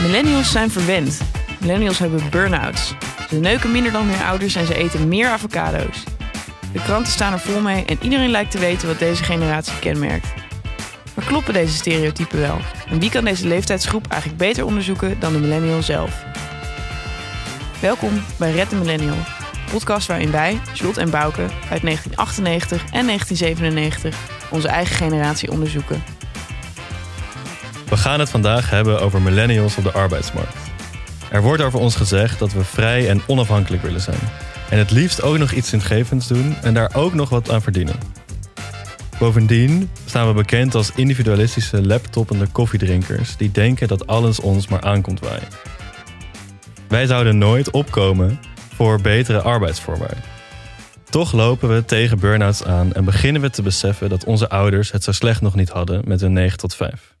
Millennials zijn verwend. Millennials hebben burn-outs. Ze neuken minder dan hun ouders en ze eten meer avocado's. De kranten staan er vol mee en iedereen lijkt te weten wat deze generatie kenmerkt. Maar kloppen deze stereotypen wel? En wie kan deze leeftijdsgroep eigenlijk beter onderzoeken dan de millennial zelf? Welkom bij Red de Millennial, podcast waarin wij, Jules en Bouke, uit 1998 en 1997 onze eigen generatie onderzoeken. We gaan het vandaag hebben over millennials op de arbeidsmarkt. Er wordt over ons gezegd dat we vrij en onafhankelijk willen zijn. En het liefst ook nog iets zingevends doen en daar ook nog wat aan verdienen. Bovendien staan we bekend als individualistische laptoppende koffiedrinkers die denken dat alles ons maar aankomt waaien. Wij zouden nooit opkomen voor betere arbeidsvoorwaarden. Toch lopen we tegen burn-outs aan en beginnen we te beseffen dat onze ouders het zo slecht nog niet hadden met hun 9 tot 5.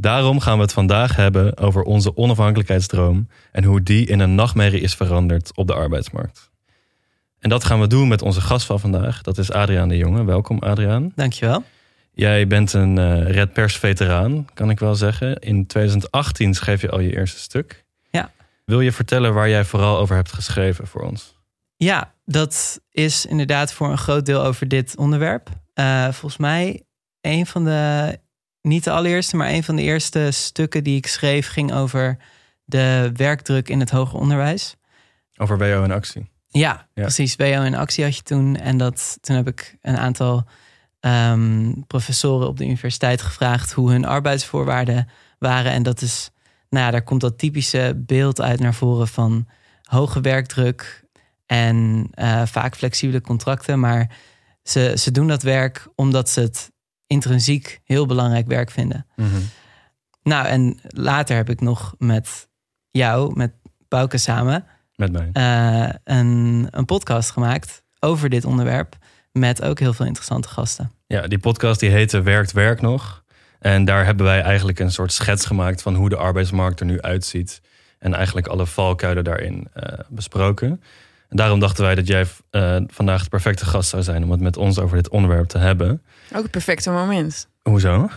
Daarom gaan we het vandaag hebben over onze onafhankelijkheidsdroom en hoe die in een nachtmerrie is veranderd op de arbeidsmarkt. En dat gaan we doen met onze gast van vandaag. Dat is Adriaan de Jonge. Welkom Adriaan. Dankjewel. Jij bent een uh, Red Pers veteraan, kan ik wel zeggen. In 2018 schreef je al je eerste stuk. Ja. Wil je vertellen waar jij vooral over hebt geschreven voor ons? Ja, dat is inderdaad voor een groot deel over dit onderwerp. Uh, volgens mij een van de, niet de allereerste, maar een van de eerste stukken die ik schreef ging over de werkdruk in het hoger onderwijs. Over WO in actie. Ja, precies. WO in actie had je toen. En dat, toen heb ik een aantal um, professoren op de universiteit gevraagd hoe hun arbeidsvoorwaarden waren. En dat is, nou ja, daar komt dat typische beeld uit naar voren van hoge werkdruk en uh, vaak flexibele contracten. Maar ze, ze doen dat werk omdat ze het intrinsiek heel belangrijk werk vinden. Mhm. Nou, en later heb ik nog met jou, met Bouke samen, Met mij. eh, een, een podcast gemaakt over dit onderwerp. Met ook heel veel interessante gasten. Ja, die podcast die heette Werkt Werk nog. En daar hebben wij eigenlijk een soort schets gemaakt van hoe de arbeidsmarkt er nu uitziet. En eigenlijk alle valkuilen daarin eh, besproken. En daarom dachten wij dat jij eh, vandaag de perfecte gast zou zijn om het met ons over dit onderwerp te hebben. Ook het perfecte moment. Hoezo?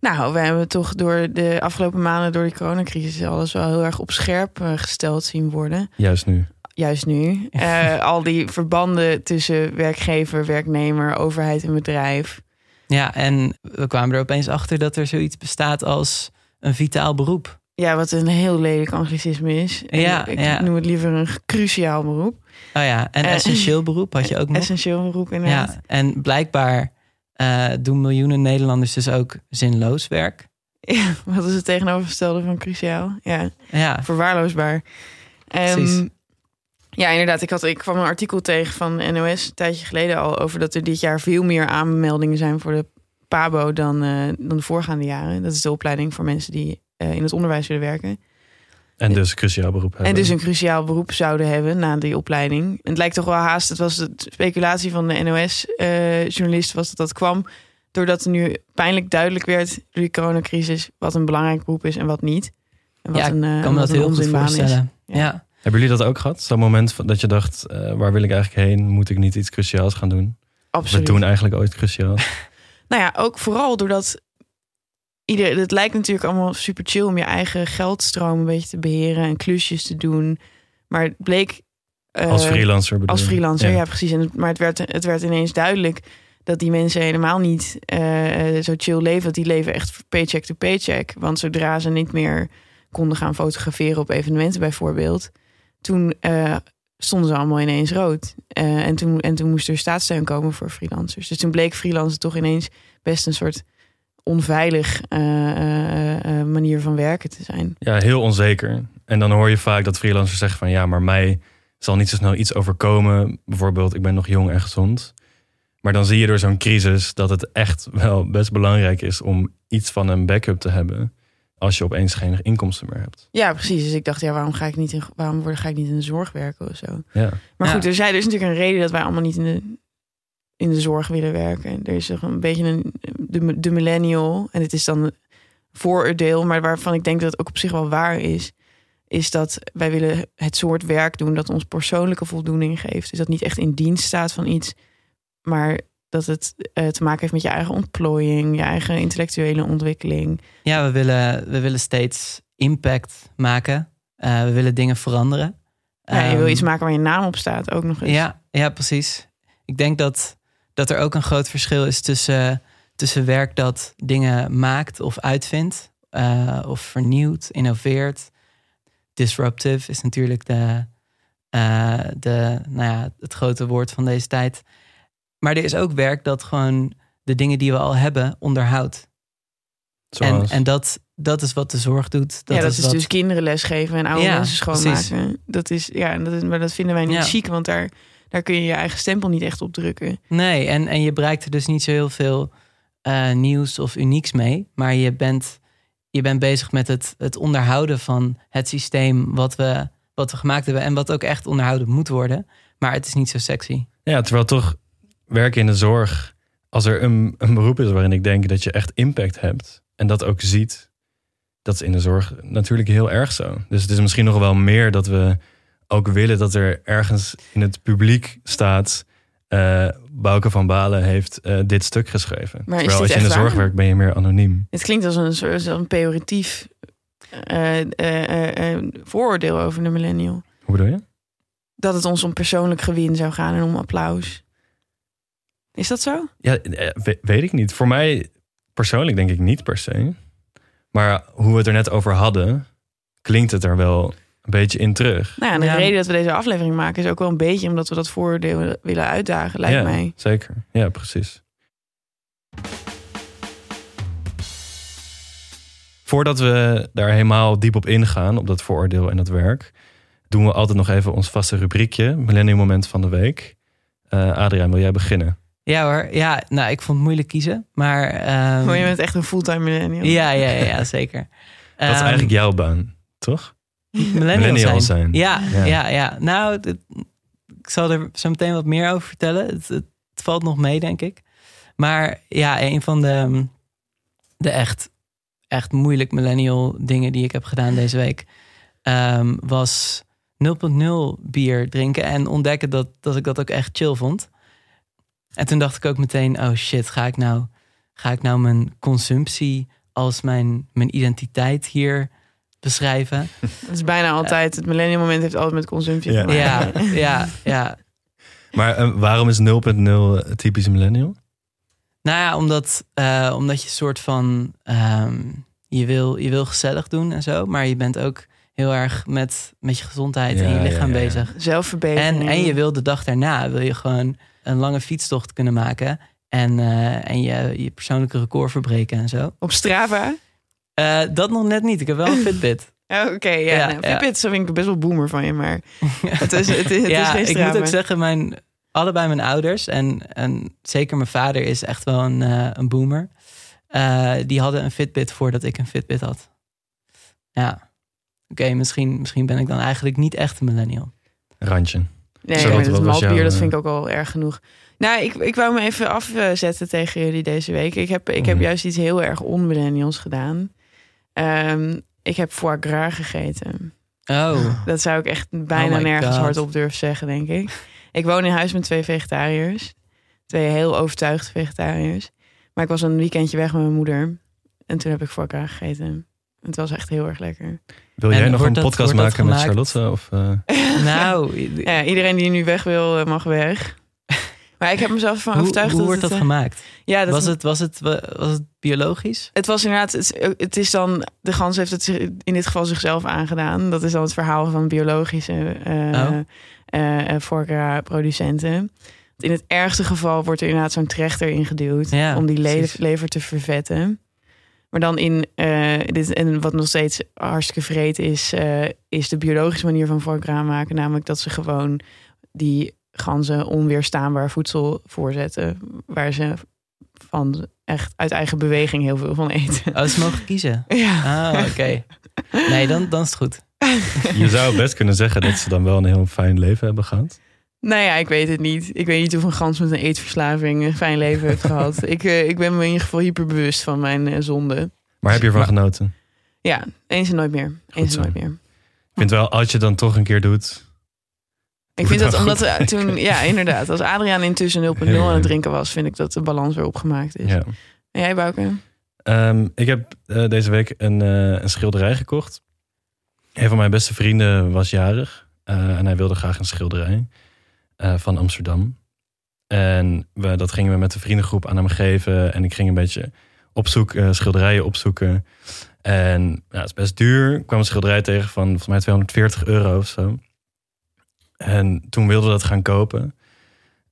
Nou, we hebben toch door de afgelopen maanden, door die coronacrisis, alles wel heel erg op scherp eh, gesteld zien worden. Juist nu. Juist nu. Eh, al die verbanden tussen werkgever, werknemer, overheid en bedrijf. Ja, en we kwamen er opeens achter dat er zoiets bestaat als een vitaal beroep. Ja, wat een heel lelijk anglicisme is. En Ja, ik ja. noem het liever een cruciaal beroep. Oh ja, en essentieel beroep had je ook nog. Essentieel beroep inderdaad. Ja, en blijkbaar eh, doen miljoenen Nederlanders dus ook zinloos werk. Ja, wat is het tegenovergestelde van cruciaal? Ja, Ja, verwaarloosbaar. Ehm, Precies. ja, inderdaad. Ik, had, ik kwam een artikel tegen van NOS een tijdje geleden al over dat er dit jaar veel meer aanmeldingen zijn voor de PABO dan, eh, dan de voorgaande jaren. Dat is de opleiding voor mensen die in het onderwijs willen werken. En dus cruciaal beroep hebben. En dus een cruciaal beroep zouden hebben na die opleiding. En het lijkt toch wel haast, het was de speculatie van de NOS-journalist, was dat dat kwam doordat er nu pijnlijk duidelijk werd door die coronacrisis wat een belangrijk beroep is en wat niet. En wat ja een, eh, ik kan me dat een heel goed voorstellen. Ja. Ja. Hebben jullie dat ook gehad? Zo'n moment dat je dacht, eh, waar wil ik eigenlijk heen? Moet ik niet iets cruciaals gaan doen? Absoluut. We doen eigenlijk ooit cruciaals. Nou ja, ook vooral doordat ieder, het lijkt natuurlijk allemaal super chill om je eigen geldstroom een beetje te beheren en klusjes te doen. Maar het bleek. eh, Als freelancer bedoel Als freelancer, ja, precies. En, maar het werd, het werd ineens duidelijk dat die mensen helemaal niet eh, zo chill leven. Dat die leven echt paycheck to paycheck. Want zodra ze niet meer konden gaan fotograferen op evenementen bijvoorbeeld, toen eh, stonden ze allemaal ineens rood. En, toen, en toen moest er staatssteun komen voor freelancers. Dus toen bleek freelancen toch ineens best een soort onveilig eh, eh, eh, manier van werken te zijn. Ja, heel onzeker. En dan hoor je vaak dat freelancers zeggen van ja, maar mij zal niet zo snel iets overkomen. Bijvoorbeeld, ik ben nog jong en gezond. Maar dan zie je door zo'n crisis dat het echt wel best belangrijk is om iets van een backup te hebben. Als je opeens geen inkomsten meer hebt. Ja, precies. Dus ik dacht, ja, waarom ga ik niet in, waarom word, ga ik niet in de zorg werken of zo? Ja, Maar Ja. goed, er, zijn, er is natuurlijk een reden dat wij allemaal niet in de, in de zorg willen werken. Er is toch een beetje een, de, de millennial, en het is dan vooroordeel, maar waarvan ik denk dat het ook op zich wel waar is, is dat wij willen het soort werk doen dat ons persoonlijke voldoening geeft. Dus dat niet echt in dienst staat van iets, maar dat het eh, te maken heeft met je eigen ontplooiing, je eigen intellectuele ontwikkeling. Ja, we willen, we willen steeds impact maken. Uh, we willen dingen veranderen. Ja, je wil Ehm, iets maken waar je naam op staat, ook nog eens. Ja, ja, precies. Ik denk dat, dat er ook een groot verschil is tussen, tussen werk dat dingen maakt of uitvindt, eh, of vernieuwt, innoveert. Disruptive is natuurlijk de, eh, de, nou ja, het grote woord van deze tijd. Maar er is ook werk dat gewoon de dingen die we al hebben onderhoudt. En, Zoals, en dat, dat is wat de zorg doet. Dat ja, dat is, is, wat, dus kinderen lesgeven en oude Ja, mensen schoonmaken. Dat is, ja, en dat is, maar dat vinden wij niet Ja. chic, want daar, daar kun je je eigen stempel niet echt op drukken. Nee, en, en je bereikt er dus niet zo heel veel eh, nieuws of unieks mee. Maar je bent, je bent bezig met het, het onderhouden van het systeem wat we, wat we gemaakt hebben. En wat ook echt onderhouden moet worden. Maar het is niet zo sexy. ja, terwijl toch werken in de zorg, als er een, een beroep is waarin ik denk dat je echt impact hebt en dat ook ziet, dat is in de zorg natuurlijk heel erg zo. Dus het is misschien nog wel meer dat we ook willen dat er ergens in het publiek staat. eh Bouke van Balen heeft eh, dit stuk geschreven. Maar Terwijl als je in de zorg werkt, ben je meer anoniem. Het klinkt als een soort een pejoratief eh, vooroordeel over de millennial. Hoe bedoel je? Dat het ons om persoonlijk gewin zou gaan en om applaus. Is dat zo? Ja, we- weet ik niet. Voor mij persoonlijk denk ik niet per se. Maar hoe we het er net over hadden, klinkt het er wel een beetje in terug. Nou ja, en de Ja. reden dat we deze aflevering maken is ook wel een beetje omdat we dat vooroordeel willen uitdagen, lijkt ja, mij. Zeker. Ja, precies. Voordat we daar helemaal diep op ingaan, op dat vooroordeel en dat werk, doen we altijd nog even ons vaste rubriekje, Millennium Moment van de Week. Eh Adriaan, wil jij beginnen? Ja hoor, ja, nou ik vond het moeilijk kiezen. Maar ehm, Maar je bent echt een fulltime millennial. ja, ja, ja, ja, zeker. Dat is eigenlijk jouw baan, toch? Millennial, millennial zijn. zijn. Ja, Ja. ja. ja, Nou, ik zal er zo meteen wat meer over vertellen. Het, valt nog mee, denk ik. Maar ja, een van de, de echt, echt moeilijk millennial dingen die ik heb gedaan deze week... ehm, was 0.0 bier drinken en ontdekken dat, dat ik dat ook echt chill vond. En toen dacht ik ook meteen, oh shit, ga ik nou, ga ik nou mijn consumptie als mijn, mijn identiteit hier beschrijven? Dat is bijna altijd, het millennial moment heeft altijd met consumptie Ja. te maken. Ja, ja, ja. Maar eh, waarom is 0.0 typisch millennial? Nou ja, omdat, eh, omdat je soort van... ehm, je, wil, je wil gezellig doen en zo. Maar je bent ook heel erg met, met je gezondheid en je lichaam ja, ja. bezig. Zelfverbetering. En, en je wil de dag daarna wil je gewoon een lange fietstocht kunnen maken. En, eh, en je, je persoonlijke record verbreken en zo. Op Strava? Eh, dat nog net niet. Ik heb wel een Fitbit. Oh, Oké, ja. Ja, nou, ja. Fitbit zo vind ik best wel boomer van je, maar het is, het is, het ja, is geen ik moet ook zeggen, mijn, allebei mijn ouders en, en zeker mijn vader is echt wel een, eh, een boomer. Eh, die hadden een Fitbit voordat ik een Fitbit had. Ja, oké, misschien, misschien ben ik dan eigenlijk niet echt een millennial. Randje. Nee, dat maltbier, jouw, dat eh, vind ik ook al erg genoeg. Nou, ik, ik wou me even afzetten tegen jullie deze week. Ik heb, ik heb Mhm. juist iets heel erg on-millennials gedaan. Ehm, ik heb foie gras gegeten. Oh, Dat zou ik echt bijna Oh nergens hardop durven zeggen, denk ik. Ik woon in huis met twee vegetariërs. Twee heel overtuigde vegetariërs. Maar ik was een weekendje weg met mijn moeder. En toen heb ik foie gras gegeten. Het was echt heel erg lekker. Wil En jij nog een dat- podcast maken met? Charlotte? Of, eh, nou, Ja, iedereen die nu weg wil, eh, mag weg. Maar ik heb mezelf van hoe, overtuigd hoe dat wordt het, dat eh, gemaakt? Ja, dat Was het, was, het, was het biologisch? Het was inderdaad, het, het is dan, de gans heeft het in dit geval zichzelf aangedaan. Dat is dan het verhaal van biologische eh Oh. eh, gras producenten. In het ergste geval wordt er inderdaad zo'n trechter ingeduwd Ja, om die le- lever te vervetten. Maar dan in dit, en wat nog steeds hartstikke vreed is, is de biologische manier van gras maken. Namelijk dat ze gewoon die ganzen onweerstaanbaar voedsel voorzetten. Waar ze van echt uit eigen beweging heel veel van eten. Oh, ze mogen kiezen. Ja. Ah, oké. Nee, dan, dan is het goed. je zou best kunnen zeggen dat ze dan wel een heel fijn leven hebben gehad. Nou ja, ik weet het niet. Ik weet niet of een gans met een eetverslaving een fijn leven heeft gehad. Ik, eh, ik ben me in ieder geval hyperbewust van mijn eh, zonde. Maar heb je ervan Maar- genoten? Ja, eens en nooit meer. Eens en nooit meer. Ik vind wel, als je het dan toch een keer doet. Ik vind dat omdat eh, toen, ja, inderdaad, als Adriaan intussen 0.0 Heel aan het drinken was, vind ik dat de balans weer opgemaakt is. Ja. En jij, Bouke? Ehm, ik heb eh, deze week een, eh, een schilderij gekocht. Een van mijn beste vrienden was jarig. en hij wilde graag een schilderij van Amsterdam. En we, dat gingen we met de vriendengroep aan hem geven. En ik ging een beetje op zoek, schilderijen opzoeken. En ja, het is best duur. Ik kwam een schilderij tegen van volgens mij 240 euro of zo. En toen wilde we dat gaan kopen.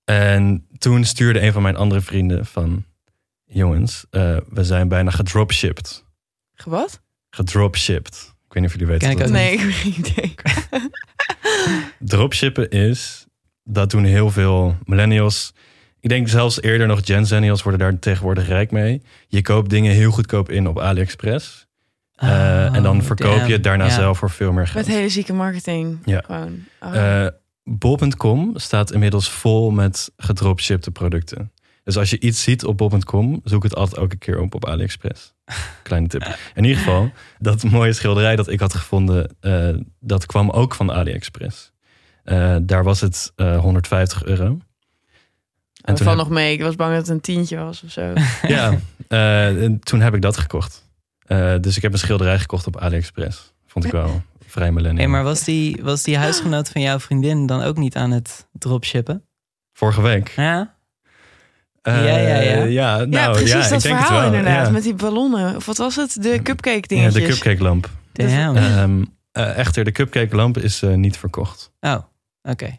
En toen stuurde een van mijn andere vrienden van... Jongens, eh, we zijn bijna gedropshipped. Wat? Gedropshipped. Ik weet niet of jullie weten Ken wat ik dat. Nee, ik heb geen idee. Dropshippen is, dat doen heel veel millennials. Ik denk zelfs eerder nog Gen Zennials worden daar tegenwoordig rijk mee. Je koopt dingen heel goedkoop in op AliExpress. Eh, en dan Oh, verkoop je het daarna Ja. zelf voor veel meer geld. Met hele zieke marketing. Ja. Gewoon. Oh. Eh, Bol.com staat inmiddels vol met gedropshipte producten. Dus als je iets ziet op bol.com, zoek het altijd elke keer op op AliExpress. Kleine tip. In ieder geval, dat mooie schilderij dat ik had gevonden, eh, dat kwam ook van AliExpress. Daar was het eh, 150 euro. En Het toen valt heb, nog mee. Ik was bang dat het een tientje was of zo. ja, en toen heb ik dat gekocht. Eh, dus ik heb een schilderij gekocht op AliExpress. Vond ik wel vrij millennial. Hey, maar was die, was die huisgenoot van jouw vriendin dan ook niet aan het dropshippen? Vorige week. Ja? Eh, Ja, ja, ja. ja, nou, ja, precies ja, ik dat denk het verhaal wel, inderdaad. ja. Met die ballonnen. Of wat was het? De cupcake Ja, dingetjes. de cupcake lamp. Damn. Ehm, eh, echter, de cupcake lamp is eh, niet verkocht. Oh, oké.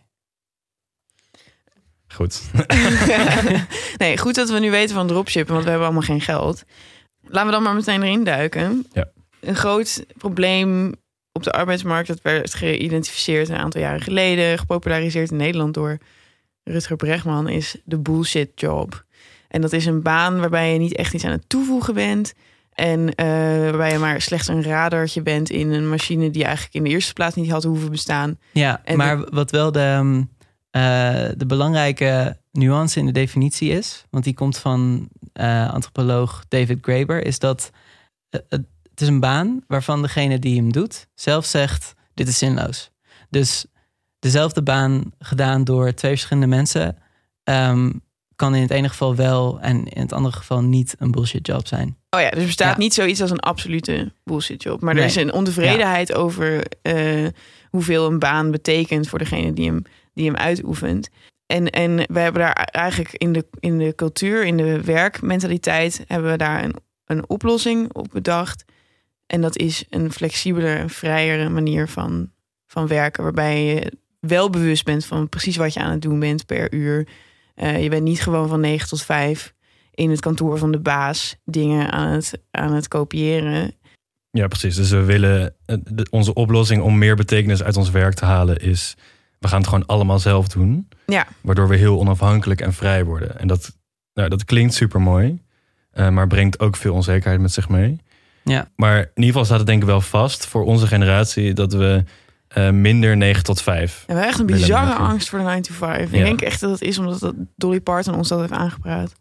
Goed. nee, goed dat we nu weten van dropshippen, want we hebben allemaal geen geld. Laten we dan maar meteen erin duiken. Ja. Een groot probleem op de arbeidsmarkt, dat werd geïdentificeerd een aantal jaren geleden, gepopulariseerd in Nederland door Rutger Bregman, is de bullshit job. En dat is een baan waarbij je niet echt iets aan het toevoegen bent. En eh, waarbij je maar slechts een radartje bent in een machine die eigenlijk in de eerste plaats niet had hoeven bestaan. Ja, En maar wat wel de, eh, de belangrijke nuance in de definitie is, want die komt van eh, antropoloog David Graeber, is dat eh, het, is een baan waarvan degene die hem doet zelf zegt: dit is zinloos. Dus dezelfde baan gedaan door twee verschillende mensen ehm, kan in het ene geval wel en in het andere geval niet een bullshit job zijn. Oh ja, dus er bestaat Ja. niet zoiets als een absolute bullshit job. Maar Nee. er is een ontevredenheid over hoeveel een baan betekent voor degene die hem, die hem uitoefent. En, en we hebben daar eigenlijk in de, in de cultuur, in de werkmentaliteit, hebben we daar een, een oplossing op bedacht. En dat is een flexibelere, een vrijere manier van, van werken. Waarbij je wel bewust bent van precies wat je aan het doen bent per uur. Eh, je bent niet gewoon van 9 tot 5 in het kantoor van de baas dingen aan het, aan het kopiëren. Ja, precies. Dus we willen. eh, onze oplossing om meer betekenis uit ons werk te halen is. We gaan het gewoon allemaal zelf doen. Ja. Waardoor we heel onafhankelijk en vrij worden. En dat, nou, dat klinkt super mooi. maar brengt ook veel onzekerheid met zich mee. Ja. Maar in ieder geval staat het denk ik wel vast voor onze generatie dat we eh, minder 9 tot 5. En we hebben echt een bizarre angst voor de 9 to 5. Ja. Ik denk echt dat het is omdat dat Dolly Parton ons dat heeft aangepraat.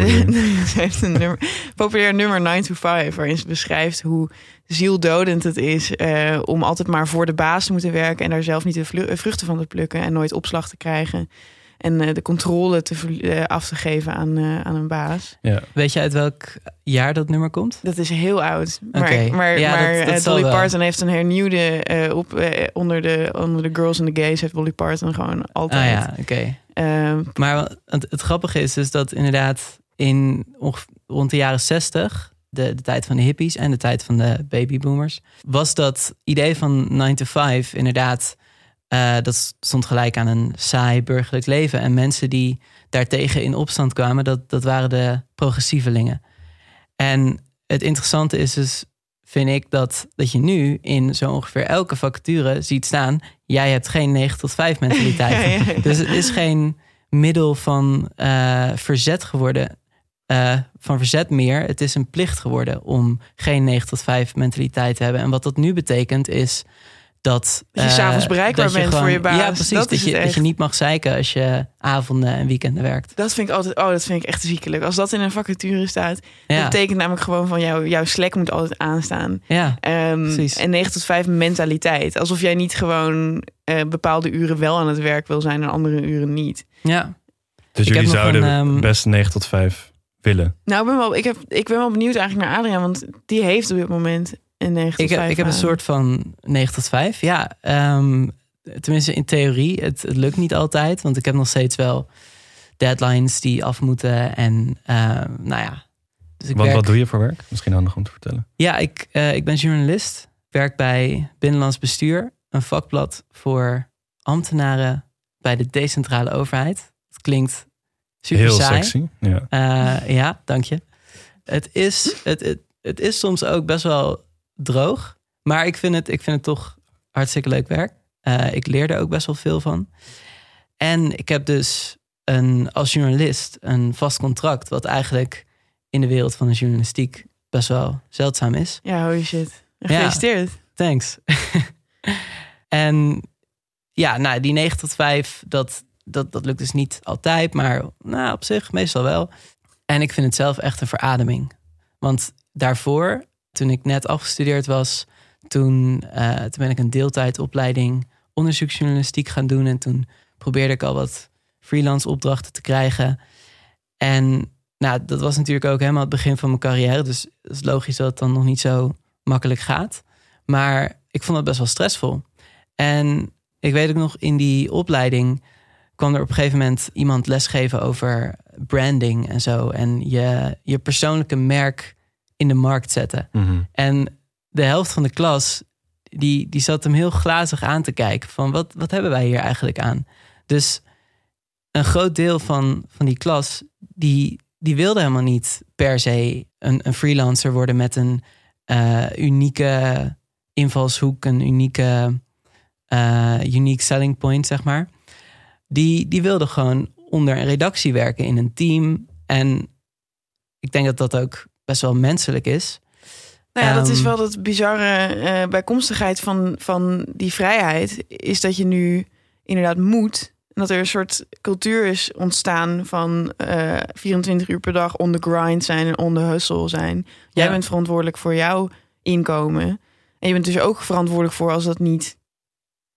Ze heeft een nummer, populair nummer 9 to 5, waarin ze beschrijft hoe zieldodend het is eh, om altijd maar voor de baas te moeten werken en daar zelf niet de vlu- vruchten van te plukken en nooit opslag te krijgen. En eh, de controle te, eh, af te geven aan, eh, aan een baas. ja. Weet je uit welk jaar dat nummer komt? Dat is heel oud. Maar, Oké. maar, Ja, maar dat- dat eh, zal Dolly wel. Parton heeft een hernieuwde eh, op eh, onder, de, onder de girls and the gays heeft Dolly Parton gewoon Ah altijd. ja, oké. Ehm, Maar het, het grappige is dus dat inderdaad in rond de jaren 60, de, de tijd van de hippies en de tijd van de babyboomers, was dat idee van 9 to 5 inderdaad, eh, dat stond gelijk aan een saai burgerlijk leven. En mensen die daartegen in opstand kwamen, dat, dat waren de progressievelingen. En het interessante is dus, vind ik, dat, dat je nu in zo ongeveer elke vacature ziet staan, jij hebt geen 9 tot 5 mentaliteit. ja, ja, ja. Dus het is geen middel van eh, verzet geworden. Eh, van verzet meer. Het is een plicht geworden om geen 9 tot 5 mentaliteit te hebben. En wat dat nu betekent is dat. Dat je eh, s'avonds bereikbaar dat je bent voor je baas. Ja, precies. Dat je, dat je niet mag zeiken als je avonden en weekenden werkt. Dat vind ik altijd, oh, dat vind ik echt ziekelijk. Als dat in een vacature staat, dat betekent namelijk gewoon van jou, jouw Slack moet altijd aanstaan. ja. Ehm, Precies. en 9 tot 5 mentaliteit. Alsof jij niet gewoon eh, bepaalde uren wel aan het werk wil zijn en andere uren niet. ja. Dus Ik jullie zouden een, ehm, best 9 tot 5 willen. Nou, ik ben wel, ik, heb, ik ben wel benieuwd eigenlijk naar Adriaan, want die heeft op dit moment een 9 tot Ik heb, 5 ik heb een soort van 9 tot 5. Ja, ehm, tenminste in theorie. Het, het lukt niet altijd, want ik heb nog steeds wel deadlines die af moeten. En ehm, nou ja. Dus ik Wat, werk, wat doe je voor werk? Misschien handig om te vertellen. Ja, ik, eh, ik ben journalist. Werk bij Binnenlands Bestuur, een vakblad voor ambtenaren bij de decentrale overheid. Het klinkt super Heel saai. sexy. Ja. Eh, ja, dank je. Het is, het, het, het is soms ook best wel droog. Maar ik vind het, ik vind het toch hartstikke leuk werk. Eh, ik leer er ook best wel veel van. En ik heb dus een, als journalist een vast contract... wat eigenlijk in de wereld van de journalistiek best wel zeldzaam is. Ja, holy shit. Ja. Gefeliciteerd. Thanks. en ja, nou, die 9 tot 5, dat, dat, dat lukt dus niet altijd, maar nou, op zich meestal wel. En ik vind het zelf echt een verademing. Want daarvoor, toen ik net afgestudeerd was, toen, eh, toen ben ik een deeltijdopleiding onderzoeksjournalistiek gaan doen. En toen probeerde ik al wat freelance opdrachten te krijgen. En nou, dat was natuurlijk ook helemaal het begin van mijn carrière. Dus het is logisch dat het dan nog niet zo makkelijk gaat. Maar ik vond het best wel stressvol. En ik weet ook nog, in die opleiding kwam er op een gegeven moment iemand lesgeven over branding en zo. En je, je persoonlijke merk in de markt zetten. Mhm. En de helft van de klas, die, die zat hem heel glazig aan te kijken. Van wat, wat hebben wij hier eigenlijk aan? Dus een groot deel van, van die klas, die, die wilde helemaal niet per se een, een freelancer worden met een eh, unieke invalshoek, een unieke unique selling point, zeg maar. Die, die wilde gewoon onder een redactie werken in een team. En ik denk dat dat ook best wel menselijk is. Nou ja, dat is Ehm, wel dat bizarre eh, bijkomstigheid van, van die vrijheid. Is dat je nu inderdaad moet. En dat er een soort cultuur is ontstaan van eh 24 uur per dag on the grind zijn en on the hustle zijn. Jij Ja. bent verantwoordelijk voor jouw inkomen. En je bent dus ook verantwoordelijk voor als dat niet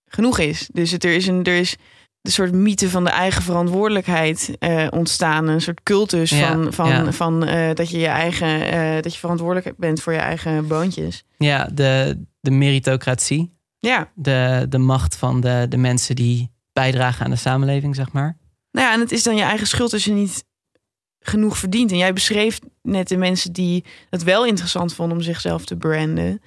genoeg is. Dus het, er is een, er is een soort mythe van de eigen verantwoordelijkheid eh, ontstaan. Een soort cultus Ja, van, van, ja. van eh, dat je je eigen eh, dat je verantwoordelijk bent voor je eigen boontjes. Ja, de, de meritocratie. Ja, De, de macht van de, de mensen die bijdragen aan de samenleving, zeg maar. nou ja, en het is dan je eigen schuld als je niet genoeg verdient. En jij beschreef net de mensen die het wel interessant vonden om zichzelf te branden.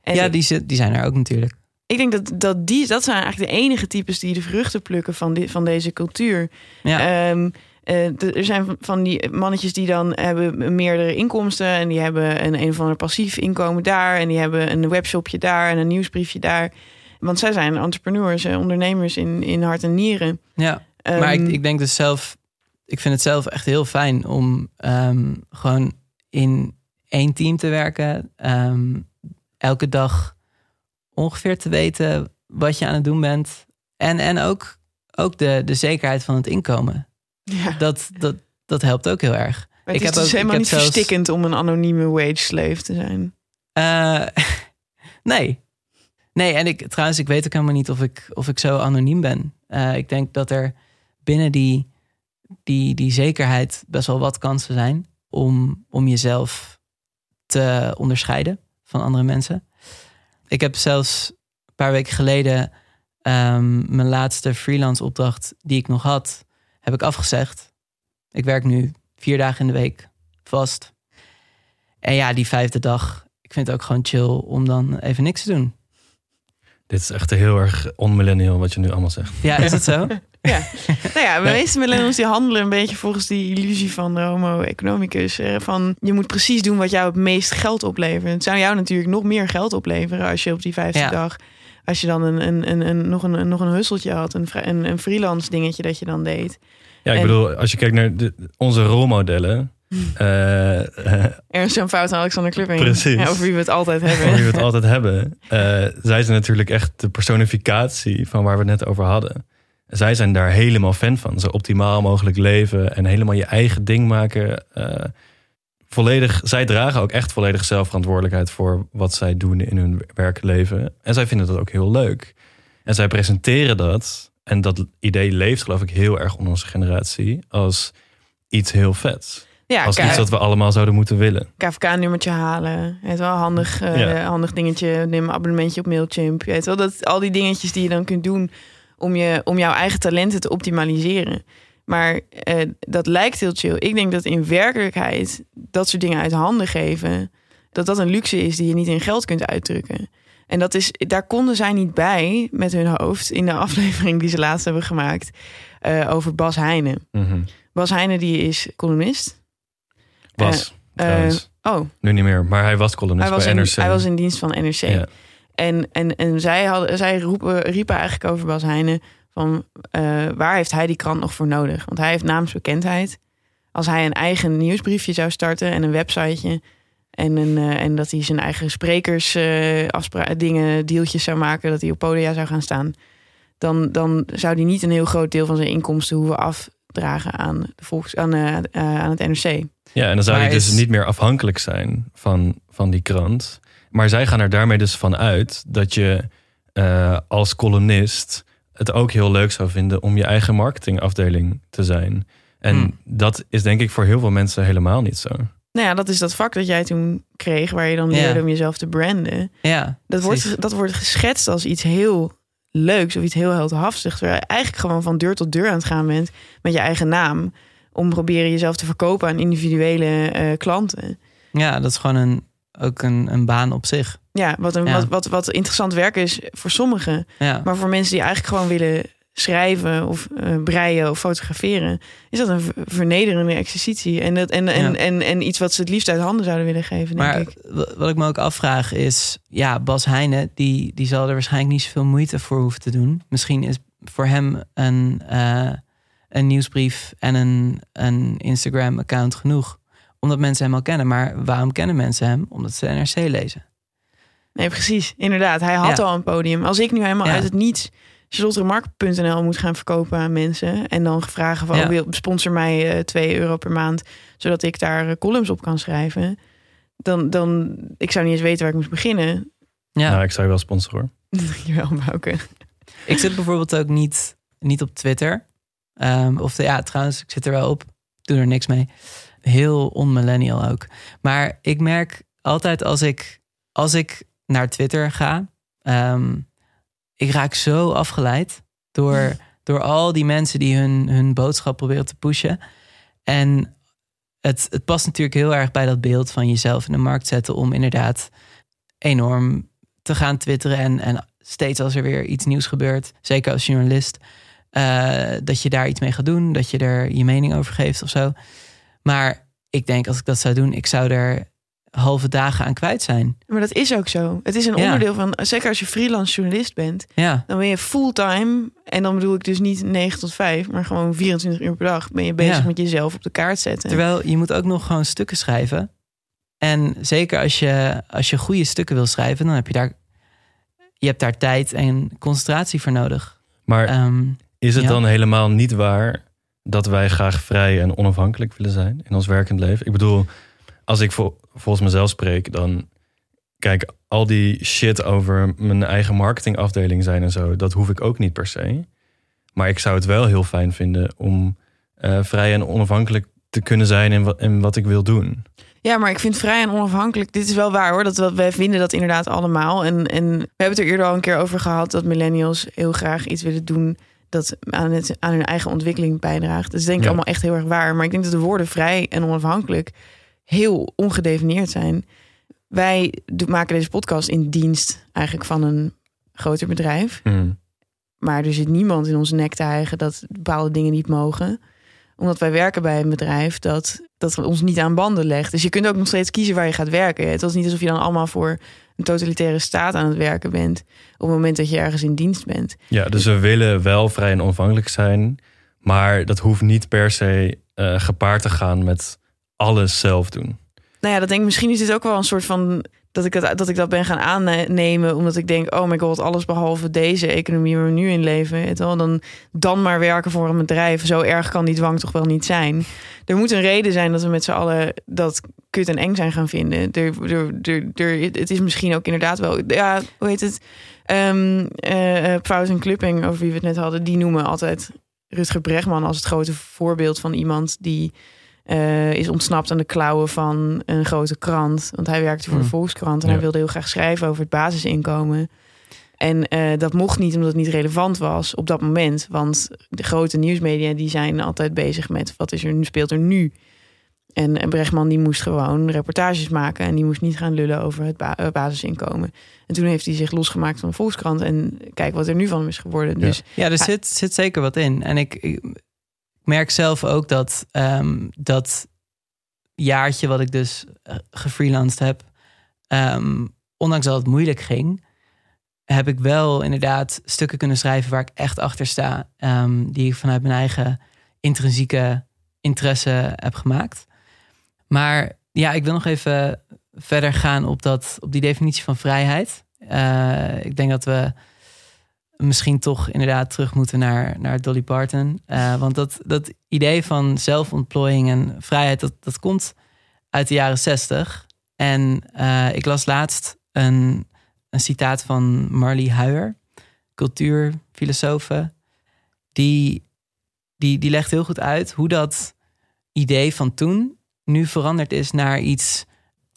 En ja, die, die zijn er ook natuurlijk. Ik denk dat, dat die, dat zijn eigenlijk de enige types die de vruchten plukken van, van deze cultuur. Ja, Ehm, eh, er zijn van- die mannetjes die dan hebben meerdere inkomsten. En die hebben een een of ander passief inkomen daar. En die hebben een webshopje daar en een nieuwsbriefje daar. Want zij zijn entrepreneurs, eh, ondernemers in, in hart en nieren. ja. maar ik, Ehm, ik denk dus zelf... Ik vind het zelf echt heel fijn om ehm, gewoon in één team te werken. Ehm, elke dag ongeveer te weten wat je aan het doen bent. En, en ook, ook de, de zekerheid van het inkomen. ja. Dat, dat, dat helpt ook heel erg. Maar ik het is heb dus ook- helemaal niet zelfs- verstikkend om een anonieme wage slave te zijn. Eh, nee. Nee, en ik trouwens, ik weet ook helemaal niet of ik, of ik zo anoniem ben. Eh, ik denk dat er binnen die, die, die zekerheid best wel wat kansen zijn om, om jezelf te onderscheiden van andere mensen. Ik heb zelfs een paar weken geleden ehm, mijn laatste freelance opdracht die ik nog had, heb ik afgezegd. Ik werk nu vier dagen in de week vast. En ja, die vijfde dag, ik vind het ook gewoon chill om dan even niks te doen. Dit is echt heel erg onmillennial wat je nu allemaal zegt. Ja, is het zo? Ja. nou ja, de meeste millennials die handelen een beetje volgens die illusie van de homo economicus. eh, Van je moet precies doen wat jou het meest geld oplevert. Het zou jou natuurlijk nog meer geld opleveren als je op die vijfde Ja. dag... Als je dan een, een, een, een, nog, een, nog een husseltje had, een, een, een freelance dingetje dat je dan deed. Ja, ik En- bedoel, als je kijkt naar de, onze rolmodellen. eh, eh, Ernst Jan Fout en Alexander Klupping. Precies. Ja, over wie we het altijd hebben. we het altijd hebben. eh, zij zijn natuurlijk echt de personificatie van waar we het net over hadden. Zij zijn daar helemaal fan van. Zo optimaal mogelijk leven en helemaal je eigen ding maken. eh, volledig, zij dragen ook echt volledig zelfverantwoordelijkheid voor wat zij doen in hun werkleven. En zij vinden dat ook heel leuk. En zij presenteren dat. En dat idee leeft geloof ik heel erg onder onze generatie als iets heel vets. Ja, Als iets wat we allemaal zouden moeten willen. KVK-nummertje halen. Het wel handig, eh, Ja. handig dingetje. Neem een abonnementje op Mailchimp. Weet wel dat al die dingetjes die je dan kunt doen om, je, om jouw eigen talenten te optimaliseren. Maar eh, dat lijkt heel chill. Ik denk dat in werkelijkheid dat soort dingen uit handen geven, dat dat een luxe is die je niet in geld kunt uitdrukken. En dat is, daar konden zij niet bij met hun hoofd in de aflevering die ze laatst hebben gemaakt eh, over Bas Heijnen. Mhm. Bas Heijnen die is columnist. Was, trouwens. Oh, Nu niet meer, maar hij was columnist hij was, bij in, NRC. hij was in dienst van NRC. Ja. En, en, en zij, hadden, zij roepen, riepen eigenlijk over Bas Heijnen van eh, waar heeft hij die krant nog voor nodig? Want hij heeft naamsbekendheid. Als hij een eigen nieuwsbriefje zou starten en een websiteje en, een, eh, en dat hij zijn eigen sprekers eh, afspra- dingen, deeltjes zou maken, dat hij op podia zou gaan staan, dan, dan zou hij niet een heel groot deel van zijn inkomsten hoeven afdragen aan, de volks, aan, aan het NRC. Ja, en dan zou Maar hij dus is- niet meer afhankelijk zijn van, van die krant. Maar zij gaan er daarmee dus van uit dat je eh, als columnist het ook heel leuk zou vinden om je eigen marketingafdeling te zijn. En Hmm. dat is denk ik voor heel veel mensen helemaal niet zo. Nou ja, dat is dat vak dat jij toen kreeg, waar je dan Ja. leerde om jezelf te branden. Ja, Dat precies. wordt, dat wordt geschetst als iets heel leuks of iets heel heldhaftigs. Terwijl je eigenlijk gewoon van deur tot deur aan het gaan bent met je eigen naam. Om proberen jezelf te verkopen aan individuele eh, klanten. Ja, dat is gewoon een, ook een, een baan op zich. Ja, wat, een, Ja. Wat, wat, wat interessant werk is voor sommigen. Ja, Maar voor mensen die eigenlijk gewoon willen schrijven of eh, breien of fotograferen, is dat een ver- vernederende exercitie. En, dat, en, en, Ja. en, en iets wat ze het liefst uit handen zouden willen geven, denk maar ik. w- wat ik me ook afvraag is... Ja, Bas Heijnen, die, die zal er waarschijnlijk niet zoveel moeite voor hoeven te doen. Misschien is voor hem een, eh, een nieuwsbrief en een, een Instagram-account genoeg. Omdat mensen hem al kennen. Maar waarom kennen mensen hem? Omdat ze NRC lezen. Nee, precies. Inderdaad. Hij had Ja. al een podium. Als ik nu helemaal Ja. uit het niets charlotteremark.nl moet gaan verkopen aan mensen... en dan vragen van, Ja. oh, wil sponsor mij eh 2 euro per maand... zodat ik daar eh, columns op kan schrijven... dan, dan ik zou niet eens weten waar ik moest beginnen. Ja, Nou, ik zou je wel sponsoren hoor. Dankjewel, Bouke. ik zit bijvoorbeeld ook niet, niet op Twitter. Ehm, of ja, trouwens, ik zit er wel op. Doe er niks mee. Heel on-millennial ook. Maar ik merk altijd als ik, als ik naar Twitter ga... ehm, ik raak zo afgeleid door, door al die mensen die hun, hun boodschap proberen te pushen. En het, het past natuurlijk heel erg bij dat beeld van jezelf in de markt zetten... om inderdaad enorm te gaan twitteren. En, en steeds als er weer iets nieuws gebeurt, zeker als journalist... eh, dat je daar iets mee gaat doen, dat je er je mening over geeft of zo. Maar ik denk als ik dat zou doen, ik zou er halve dagen aan kwijt zijn. Maar dat is ook zo. Het is een Ja. onderdeel van... zeker als je freelance journalist bent... Ja, dan ben je fulltime... en dan bedoel ik dus niet 9 tot 5... maar gewoon 24 uur per dag... ben je bezig Ja. met jezelf op de kaart zetten. terwijl je moet ook nog gewoon stukken schrijven. En zeker als je, als je goede stukken wil schrijven, dan heb je daar, je hebt daar tijd en concentratie voor nodig. Maar Ehm, is het ja. dan helemaal niet waar dat wij graag vrij en onafhankelijk willen zijn in ons werkend leven? Ik bedoel, als ik vol- volgens mezelf spreek, dan kijk, al die shit over mijn eigen marketingafdeling zijn en zo, dat hoef ik ook niet per se. Maar ik zou het wel heel fijn vinden om eh, vrij en onafhankelijk te kunnen zijn in wat, in wat ik wil doen. Ja, maar ik vind vrij en onafhankelijk. Dit is wel waar hoor. Dat we, wij vinden dat inderdaad allemaal. En, en we hebben het er eerder al een keer over gehad dat millennials heel graag iets willen doen dat aan, het, aan hun eigen ontwikkeling bijdraagt. Dat is denk ik Ja. allemaal echt heel erg waar. Maar ik denk dat de woorden vrij en onafhankelijk heel ongedefinieerd zijn. Wij maken deze podcast in dienst eigenlijk van een groter bedrijf. Hmm. Maar er zit niemand in onze nek te hijgen dat bepaalde dingen niet mogen. Omdat wij werken bij een bedrijf dat, dat ons niet aan banden legt. Dus je kunt ook nog steeds kiezen waar je gaat werken. Het is niet alsof je dan allemaal voor een totalitaire staat aan het werken bent. Op het moment dat je ergens in dienst bent. Ja, dus we willen wel vrij en onafhankelijk zijn, maar dat hoeft niet per se eh, gepaard te gaan met alles zelf doen. Nou ja, dat denk ik, misschien is dit ook wel een soort van. Dat ik dat, dat ik dat ben gaan aannemen. Omdat ik denk, oh my god, alles behalve deze economie waar we nu in leven. Het wel, dan, dan maar werken voor een bedrijf. Zo erg kan die dwang toch wel niet zijn. Er moet een reden zijn dat we met z'n allen dat kut en eng zijn gaan vinden. Er, er, er, er, het is misschien ook inderdaad wel. Ja, hoe heet het? Eh, Pauws en Klupping, over wie we het net hadden, die noemen altijd Rutger Bregman als het grote voorbeeld van iemand die eh, is ontsnapt aan de klauwen van een grote krant. Want hij werkte voor de Hmm. Volkskrant en Ja. hij wilde heel graag schrijven over het basisinkomen. En eh, dat mocht niet omdat het niet relevant was op dat moment. Want de grote nieuwsmedia die zijn altijd bezig met wat is er nu, speelt er nu. En, en Brechtman die moest gewoon reportages maken en die moest niet gaan lullen over het ba- eh, basisinkomen. En toen heeft hij zich losgemaakt van de Volkskrant en kijk wat er nu van hem is geworden. Ja. Dus Ja, er zit, zit zeker wat in. En ik, ik merk zelf ook dat ehm, dat jaartje wat ik dus eh, gefreelanced heb, ehm, ondanks dat het moeilijk ging, heb ik wel inderdaad stukken kunnen schrijven waar ik echt achter sta, ehm, die ik vanuit mijn eigen intrinsieke interesse heb gemaakt. Maar ja, ik wil nog even verder gaan op, dat, op die definitie van vrijheid. Eh, ik denk dat we misschien toch inderdaad terug moeten naar, naar Dolly Parton. Eh, want dat, dat idee van zelfontplooiing en vrijheid, dat, dat komt uit de jaren zestig. En eh, ik las laatst een, een citaat van Marley Huijer, cultuurfilosofe. Die, die, die legt heel goed uit hoe dat idee van toen nu veranderd is naar iets,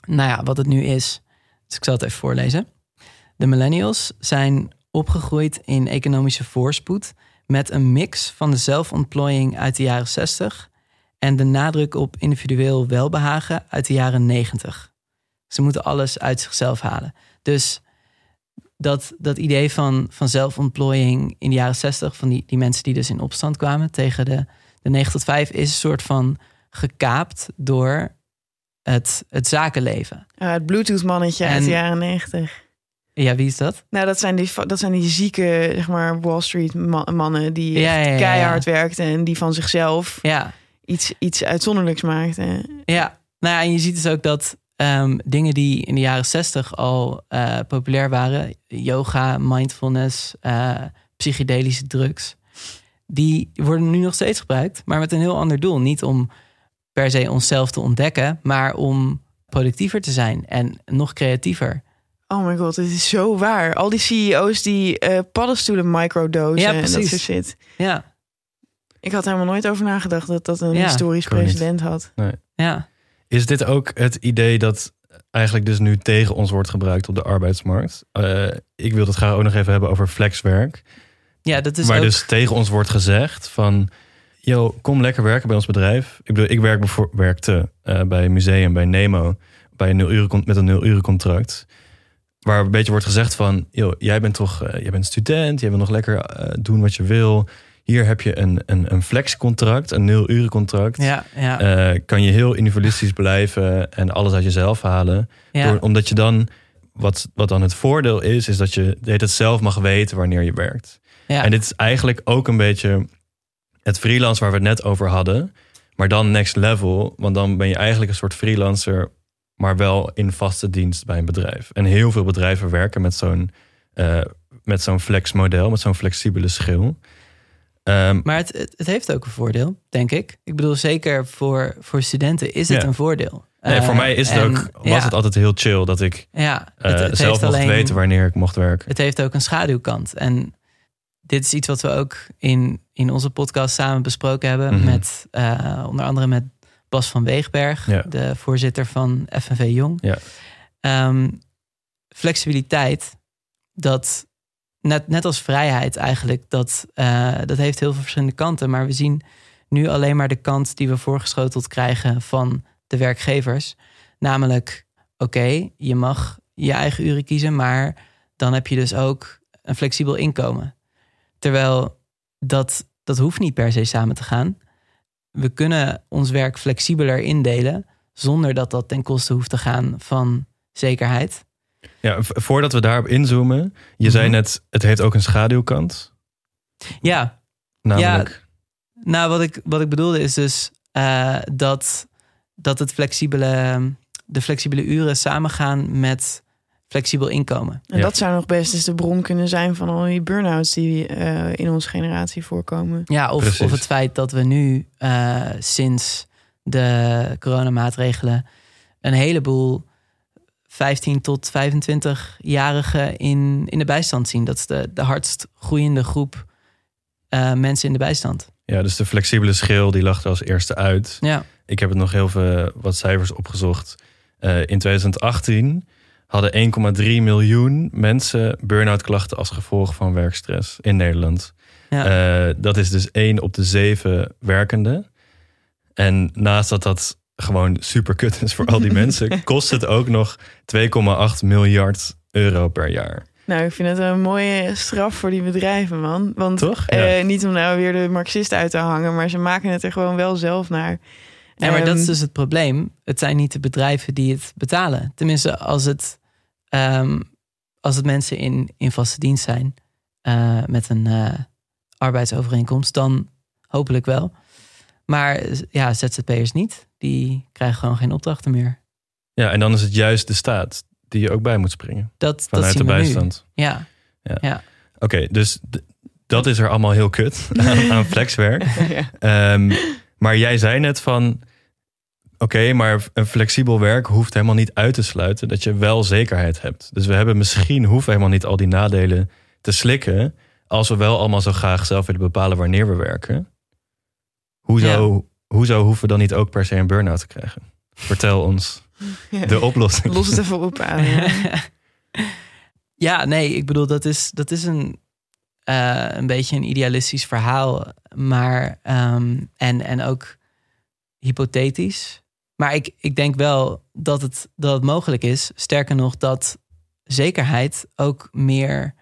nou ja, wat het nu is. Dus ik zal het even voorlezen. De millennials zijn opgegroeid in economische voorspoed met een mix van de zelfontplooiing uit de jaren 60 en de nadruk op individueel welbehagen uit de jaren 90. Ze moeten alles uit zichzelf halen. Dus dat, dat idee van, van zelfontplooiing in de jaren 60, van die, die mensen die dus in opstand kwamen tegen de, de 9 tot 5, is een soort van gekaapt door het, het zakenleven. het Bluetooth-mannetje uit de jaren negentig. Ja, wie is dat? Nou, dat zijn die, dat zijn die zieke, zeg maar, Wall Street ma- mannen die Ja, echt ja, ja, keihard werkten en die van zichzelf Ja, iets, iets uitzonderlijks maakten. Ja, nou ja, en je ziet dus ook dat ehm, dingen die in de jaren zestig al eh, populair waren, yoga, mindfulness, eh, psychedelische drugs, die worden nu nog steeds gebruikt, maar met een heel ander doel. Niet om per se onszelf te ontdekken, maar om productiever te zijn en nog creatiever. Oh my god, het is zo waar. Al die CEO's die eh, paddenstoelen microdosen Ja, en dat soort shit. Ja, Ik had helemaal nooit over nagedacht dat dat een Ja, historisch niet. president had. ja. Is dit ook het idee dat eigenlijk dus nu tegen ons wordt gebruikt op de arbeidsmarkt? Eh, ik wil het graag ook nog even hebben over flexwerk. ja dat is waar ook... dus tegen ons wordt gezegd van... Yo, kom lekker werken bij ons bedrijf. Ik bedoel, ik werk werkte eh, bij een museum, bij Nemo... Bij een nul uren, met een nul uren contract. Waar een beetje wordt gezegd van... Yo, jij bent toch eh, jij bent student, jij wil nog lekker eh, doen wat je wil. Hier heb je een, een, een flexcontract, een nul uren contract. ja, ja, Eh, kan je heel individualistisch blijven en alles uit jezelf halen. ja. Door, omdat je dan, wat, wat dan het voordeel is, is dat je tijd zelf mag weten wanneer je werkt. ja. En dit is eigenlijk ook een beetje het freelance waar we het net over hadden. Maar dan next level, want dan ben je eigenlijk een soort freelancer, maar wel in vaste dienst bij een bedrijf. En heel veel bedrijven werken met zo'n eh, met zo'n flexmodel, met zo'n flexibele schil. Ehm, Maar het, het, het heeft ook een voordeel, denk ik. Ik bedoel, zeker voor, voor studenten is het Ja. een voordeel. nee, voor Eh, mij is het en ook, was ja, het altijd heel chill dat ik Ja, eh, het, zelf mocht alleen, weten wanneer ik mocht werken. Het heeft ook een schaduwkant. En dit is iets wat we ook in, in onze podcast samen besproken hebben. Mhm. Met uh, onder andere met Bas van Weegberg, Ja. de voorzitter van FNV Jong. Ja. Um, flexibiliteit, dat net, net als vrijheid eigenlijk, dat, uh, dat heeft heel veel verschillende kanten. Maar we zien nu alleen maar de kant die we voorgeschoteld krijgen van de werkgevers. Namelijk, oké, okay, je mag je eigen uren kiezen, maar dan heb je dus ook een flexibel inkomen. Terwijl dat, dat hoeft niet per se samen te gaan. We kunnen ons werk flexibeler indelen zonder dat dat ten koste hoeft te gaan van zekerheid. Ja, voordat we daarop inzoomen, je zei net, het heeft ook een schaduwkant. Ja. Namelijk. Ja, nou, wat ik, wat ik bedoelde is dus uh, dat, dat het flexibele, de flexibele uren samengaan met flexibel inkomen. En ja. dat zou nog best eens de bron kunnen zijn van al die burn-outs die uh, in onze generatie voorkomen. Ja, of, of het feit dat we nu uh, sinds de coronamaatregelen een heleboel 15 tot 25-jarigen in, in de bijstand zien. Dat is de, de hardst groeiende groep uh, mensen in de bijstand. Ja, dus de flexibele schil die lag er als eerste uit. Ja. ik heb het nog heel veel wat cijfers opgezocht. Eh, in 2018 hadden 1,3 miljoen mensen burn-out klachten als gevolg van werkstress in Nederland. Ja. Eh, dat is dus één op de zeven werkenden. En naast dat dat gewoon super kut is voor al die mensen, kost het ook nog 2,8 miljard euro per jaar. Nou, ik vind het een mooie straf voor die bedrijven, man. Want Toch? eh, niet om nou weer de marxisten uit te hangen, maar ze maken het er gewoon wel zelf naar. Ja, maar dat is Ehm, dus het probleem. Het zijn niet de bedrijven die het betalen. Tenminste, als het, ehm, als het mensen in, in vaste dienst zijn eh, met een eh, arbeidsovereenkomst, dan hopelijk wel. Maar ja, ZZP'ers niet. Die krijgen gewoon geen opdrachten meer. Ja, en dan is het juist de staat die je ook bij moet springen Dat, dat vanuit de zien we nu. bijstand. Ja, Oké, dus dat is er allemaal heel kut aan, aan flexwerk. ja. Ehm, maar jij zei net van, oké, maar een flexibel werk hoeft helemaal niet uit te sluiten dat je wel zekerheid hebt. Dus we hebben misschien hoeven helemaal niet al die nadelen te slikken, als we wel allemaal zo graag zelf willen bepalen wanneer we werken. Hoezo, hoezo hoeven we dan niet ook per se een burn-out te krijgen? Vertel ons de oplossing. Los het even op aan. Ja. ja, nee, ik bedoel, dat is, dat is een, eh, een beetje een idealistisch verhaal. Maar, ehm, en, en ook hypothetisch. Maar ik, ik denk wel dat het, dat mogelijk is. Sterker nog, dat zekerheid ook meer,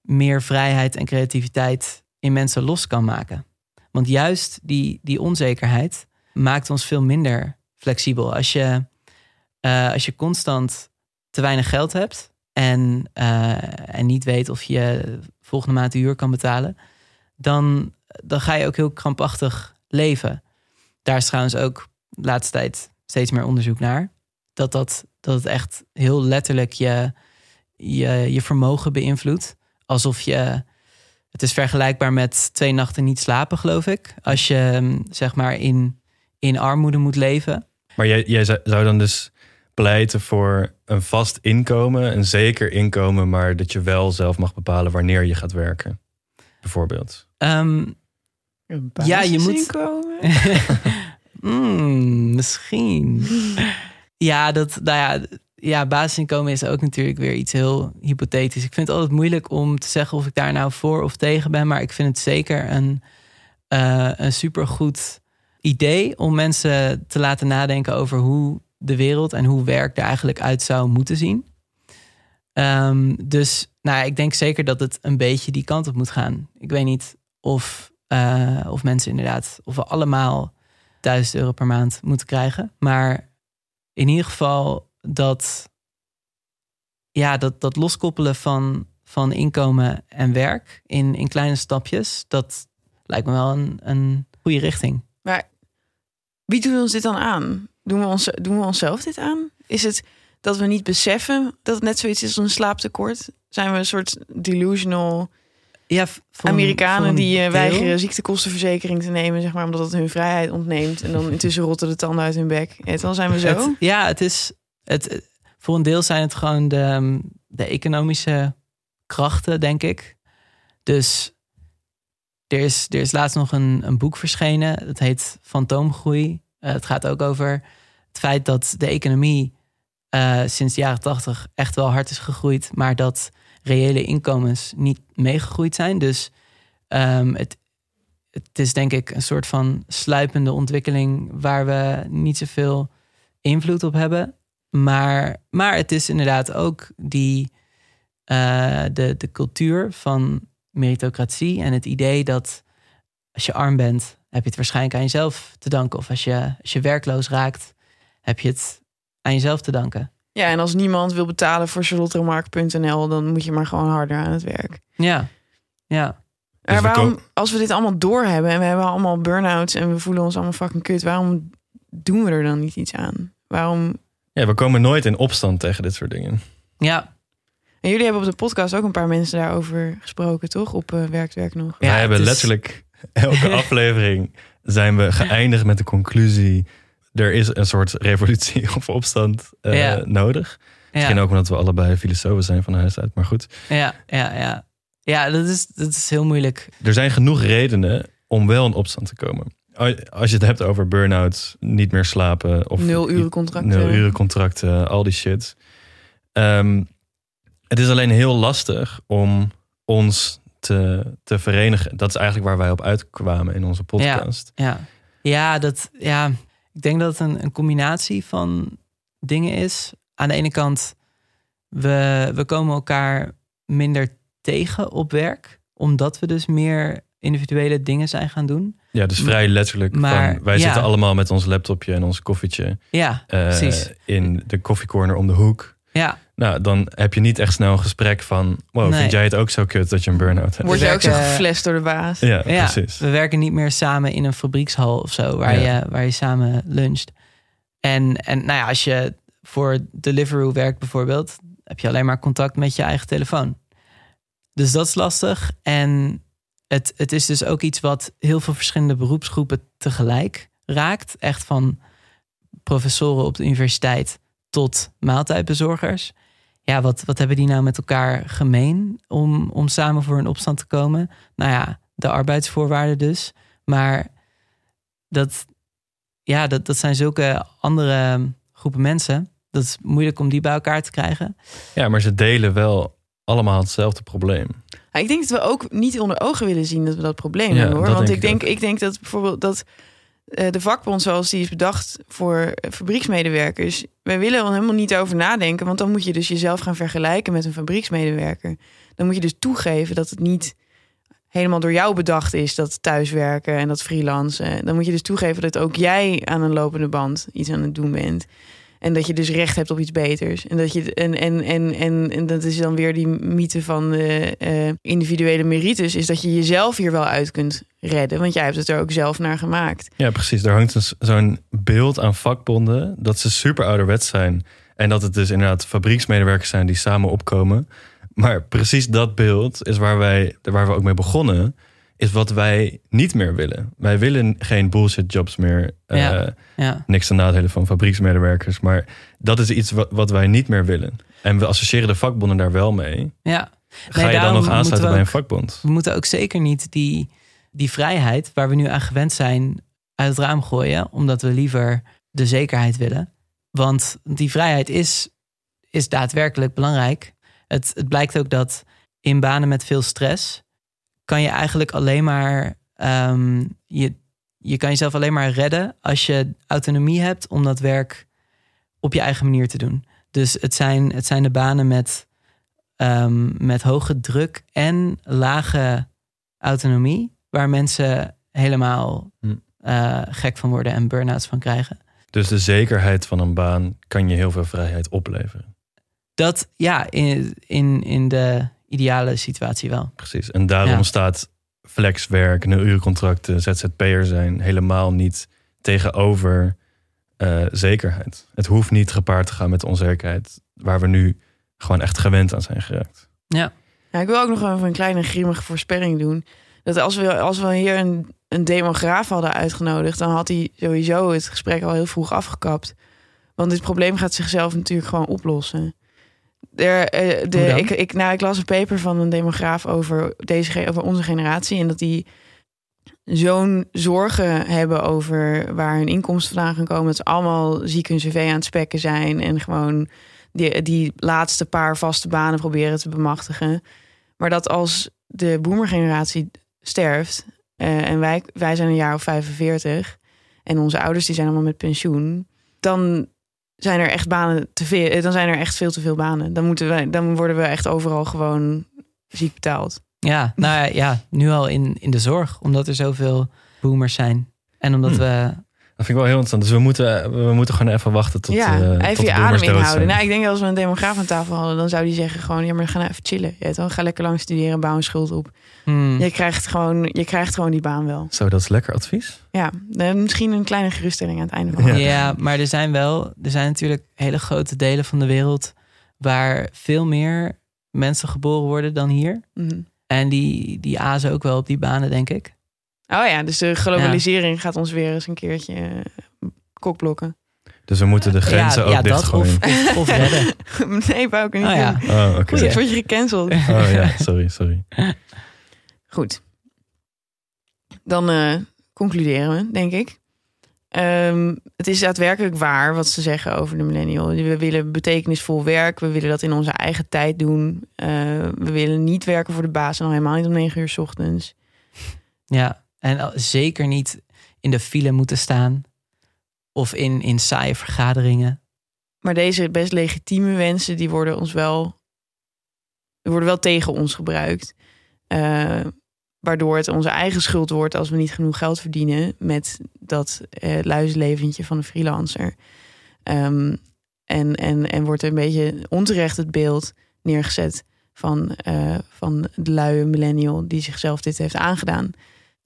meer vrijheid en creativiteit in mensen los kan maken. Want juist die, die onzekerheid maakt ons veel minder flexibel. Als je, eh, als je constant te weinig geld hebt en, eh, en niet weet of je volgende maand de huur kan betalen, dan, dan ga je ook heel krampachtig leven. Daar is trouwens ook de laatste tijd steeds meer onderzoek naar. Dat, dat, dat het echt heel letterlijk je, je, je vermogen beïnvloedt. Alsof je. Het is vergelijkbaar met twee nachten niet slapen, geloof ik. Als je mm, zeg maar in, in armoede moet leven. Maar jij, jij zou zou dan dus pleiten voor een vast inkomen, een zeker inkomen, maar dat je wel zelf mag bepalen wanneer je gaat werken, bijvoorbeeld. Ehm, Een Ja, je moet- basisinkomen? Hmm, misschien. Ja, dat, nou ja, ja, basisinkomen is ook natuurlijk weer iets heel hypothetisch. Ik vind het altijd moeilijk om te zeggen of ik daar nou voor of tegen ben. Maar ik vind het zeker een, eh een supergoed idee om mensen te laten nadenken over hoe de wereld en hoe werk er eigenlijk uit zou moeten zien. Ehm, dus nou, ik denk zeker dat het een beetje die kant op moet gaan. Ik weet niet of, eh, of mensen inderdaad, of we allemaal 1000 euro per maand moeten krijgen. Maar in ieder geval dat, ja, dat, dat loskoppelen van, van inkomen en werk in, in kleine stapjes, dat lijkt me wel een, een goede richting. Maar wie doet ons dit dan aan? Doen we, ons, doen we onszelf dit aan? Is het dat we niet beseffen dat het net zoiets is als een slaaptekort? Zijn we een soort delusional Ja, een- Amerikanen voor die eh, deel. weigeren ziektekostenverzekering te nemen, zeg maar, omdat het hun vrijheid ontneemt. En dan intussen rotten de tanden uit hun bek. En dan zijn we zo. Het, ja, het is. Het, voor een deel zijn het gewoon de, de economische krachten, denk ik. Dus er is, er is laatst nog een, een boek verschenen. Dat heet Fantoomgroei. Eh, het gaat ook over het feit dat de economie eh, sinds de jaren tachtig echt wel hard is gegroeid, maar dat reële inkomens niet meegegroeid zijn. Dus ehm, het, het is denk ik een soort van sluipende ontwikkeling waar we niet zoveel invloed op hebben. Maar, maar het is inderdaad ook die, eh, de, de cultuur van meritocratie en het idee dat als je arm bent, heb je het waarschijnlijk aan jezelf te danken. Of als je, als je werkloos raakt, heb je het aan jezelf te danken. Ja, en als niemand wil betalen voor charlotteremark.nl, dan moet je maar gewoon harder aan het werk. Ja, ja. Dus maar we waarom, als we dit allemaal doorhebben en we hebben allemaal burn-outs en we voelen ons allemaal fucking kut, waarom doen we er dan niet iets aan? Waarom? Ja, we komen nooit in opstand tegen dit soort dingen. Ja, En jullie hebben op de podcast ook een paar mensen daarover gesproken, toch? Op Werkt Werk nog. Ja, Wij hebben is- letterlijk elke aflevering zijn we geëindigd met de conclusie. Er is een soort revolutie of opstand eh, Ja. nodig. Misschien ja, ook omdat we allebei filosofen zijn van huis uit. Maar goed, ja, ja, ja. Ja, dat is, dat is heel moeilijk. er zijn genoeg redenen om wel in opstand te komen. als je het hebt over burn-out, niet meer slapen of Nul uren contracten. nul uren contracten, al die shit. Ehm, het is alleen heel lastig om ons te, te verenigen. Dat is eigenlijk waar wij op uitkwamen in onze podcast. Ja, ja, dat, ja ik denk dat het een, een combinatie van dingen is. Aan de ene kant, we, we komen elkaar minder tegen op werk, omdat we dus meer individuele dingen zijn gaan doen. Ja, dus vrij letterlijk. Maar, van, wij ja. zitten allemaal met ons laptopje en ons koffietje Ja, eh, precies. in de koffiecorner om de hoek. Ja, Nou, dan heb je niet echt snel een gesprek van... wow, Nee. vind jij het ook zo kut dat je een burn-out hebt? Word je ook zo werken- geflasht door de baas? Ja, ja, precies. we werken niet meer samen in een fabriekshal of zo, waar, Ja. je, waar je samen luncht. En, en nou ja, als je voor Deliveroo werkt bijvoorbeeld, heb je alleen maar contact met je eigen telefoon. Dus dat is lastig. En het, het is dus ook iets wat heel veel verschillende beroepsgroepen tegelijk raakt. Echt van professoren op de universiteit tot maaltijdbezorgers. Ja, wat, wat hebben die nou met elkaar gemeen om, om samen voor een opstand te komen? Nou ja, de arbeidsvoorwaarden dus. Maar dat, ja, dat, dat zijn zulke andere groepen mensen. Dat is moeilijk om die bij elkaar te krijgen. Ja, maar ze delen wel allemaal hetzelfde probleem. Ja, ik denk dat we ook niet onder ogen willen zien dat we dat probleem Ja, hebben hoor. dat Want denk ik denk, ik denk dat bijvoorbeeld dat de vakbond zoals die is bedacht voor eh, fabrieksmedewerkers, wij willen er helemaal niet over nadenken. Want dan moet je dus jezelf gaan vergelijken met een fabrieksmedewerker. Dan moet je dus toegeven dat het niet helemaal door jou bedacht is, dat thuiswerken en dat freelancen. Dan moet je dus toegeven dat ook jij aan een lopende band iets aan het doen bent. En dat je dus recht hebt op iets beters. En dat je en, en, en, en, en dat is dan weer die mythe van de eh, individuele merites, is dat je jezelf hier wel uit kunt redden. Want jij hebt het er ook zelf naar gemaakt. Ja, precies. Er hangt zo'n beeld aan vakbonden dat ze super ouderwets zijn. En dat het dus inderdaad fabrieksmedewerkers zijn die samen opkomen. Maar precies dat beeld is waar, wij, waar we ook mee begonnen. Is wat wij niet meer willen. Wij willen geen bullshit jobs meer. eh, Ja. Ja, niks ten nadele van fabrieksmedewerkers. Maar dat is iets wat, wat wij niet meer willen. En we associëren de vakbonden daar wel mee. ja. Ga je dan nog aansluiten bij een vakbond? we moeten ook zeker niet die, die vrijheid waar we nu aan gewend zijn uit het raam gooien, omdat we liever de zekerheid willen. Want die vrijheid is, is daadwerkelijk belangrijk. Het, het blijkt ook dat in banen met veel stress kan je eigenlijk alleen maar ehm, je, je kan jezelf alleen maar redden als je autonomie hebt om dat werk op je eigen manier te doen. Dus het zijn, het zijn de banen met, ehm, met hoge druk en lage autonomie, waar mensen helemaal Hm. eh, gek van worden en burn-outs van krijgen. Dus de zekerheid van een baan kan je heel veel vrijheid opleveren. Dat ja, in, in, in de ideale situatie wel. Precies. En daarom Ja. staat flexwerk, nul uurcontracten, ZZP'er zijn helemaal niet tegenover eh, zekerheid. Het hoeft niet gepaard te gaan met de onzekerheid waar we nu gewoon echt gewend aan zijn geraakt. Ja, Ja, ik wil ook nog even een kleine grimmige voorspelling doen. Dat als we, als we hier een, een demograaf hadden uitgenodigd, dan had hij sowieso het gesprek al heel vroeg afgekapt. Want dit probleem gaat zichzelf natuurlijk gewoon oplossen. Er, eh, de, ik, ik, nou, ik las een paper van een demograaf over, deze, over onze generatie. En dat die zo'n zorgen hebben over waar hun inkomsten vandaan gaan komen. Dat ze allemaal ziek hun cv aan het spekken zijn. En gewoon die, die laatste paar vaste banen proberen te bemachtigen. Maar dat als de boomergeneratie sterft... eh, en wij, wij zijn een jaar of 45... en onze ouders die zijn allemaal met pensioen... dan zijn er echt banen te veel. eh, Dan zijn er echt veel te veel banen. Dan, moeten wij, dan worden we echt overal gewoon ziek betaald. ja nou ja, ja, nu al in, in de zorg, omdat er zoveel boomers zijn. En omdat Hm. we. Dat vind ik wel heel interessant. Dus we moeten, we moeten gewoon even wachten tot, ja, eh, even je adem inhouden. Nou, ik denk dat als we een demograaf aan tafel hadden, dan zou die zeggen gewoon, ja, maar ga nou even chillen. Ja, toch? Ga lekker lang studeren, bouw een schuld op. hmm, Je krijgt gewoon, je krijgt gewoon die baan wel. Zo, dat is lekker advies. Ja, eh, misschien een kleine geruststelling aan het einde van de Ja. Ja, maar er zijn wel, er zijn natuurlijk hele grote delen van de wereld waar veel meer mensen geboren worden dan hier. Mhm. En die, die azen ook wel op die banen, denk ik. Oh ja, dus de globalisering gaat ons weer eens een keertje eh, kokblokken. Dus we moeten de grenzen ja, ook ja, of, of, of redden. nee, Bouke, niet Oh doen. Oh. Anders word je gecanceld. Oh ja, sorry, sorry. Goed. Dan eh, concluderen we, denk ik. Ehm, het is daadwerkelijk waar wat ze zeggen over de millennial. We willen betekenisvol werk. We willen dat in onze eigen tijd doen. Uh, we willen niet werken voor de baas en al helemaal niet om negen uur s ochtends. Ja, en zeker niet in de file moeten staan. Of in, in saaie vergaderingen. Maar deze best legitieme wensen, die worden ons wel, worden wel tegen ons gebruikt. Uh, waardoor het onze eigen schuld wordt als we niet genoeg geld verdienen met dat uh, luisleventje van een freelancer. Um, en, en, en wordt er een beetje onterecht het beeld neergezet van, van de luie millennial die zichzelf dit heeft aangedaan.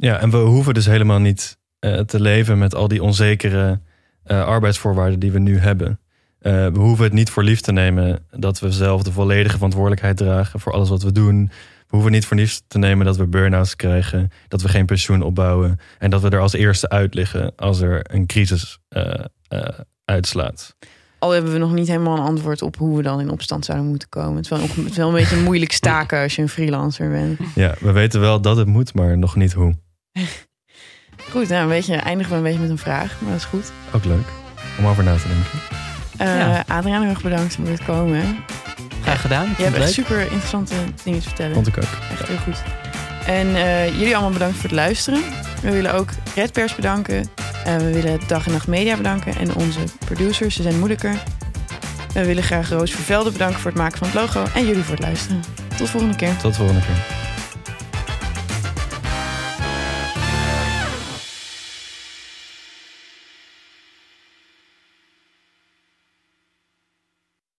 Ja, en we hoeven dus helemaal niet uh, te leven met al die onzekere arbeidsvoorwaarden die we nu hebben. we hoeven het niet voor lief te nemen dat we zelf de volledige verantwoordelijkheid dragen voor alles wat we doen. We hoeven niet voor niets te nemen dat we burn-outs krijgen, dat we geen pensioen opbouwen en dat we er als eerste uit liggen als er een crisis uitslaat. Al hebben we nog niet helemaal een antwoord op hoe we dan in opstand zouden moeten komen. Het is wel, het is wel een beetje moeilijk staken als je een freelancer bent. Ja, we weten wel dat het moet, maar nog niet hoe. Goed, nou een beetje, eindigen we een beetje met een vraag, maar dat is goed. Ook leuk om over na te denken. Uh, ja. Adriaan, heel erg bedankt voor het komen. Graag gedaan. Je hebt echt super interessante dingen te vertellen. Vond ik ook. Echt heel goed. En uh, jullie allemaal bedankt voor het luisteren. We willen ook Redpers bedanken. Uh, we willen Dag en Nacht Media bedanken. En onze producers, ze zijn moeilijker. We willen graag Roos Vervelde bedanken voor het maken van het logo. En jullie voor het luisteren. Tot de volgende keer. Tot de volgende keer.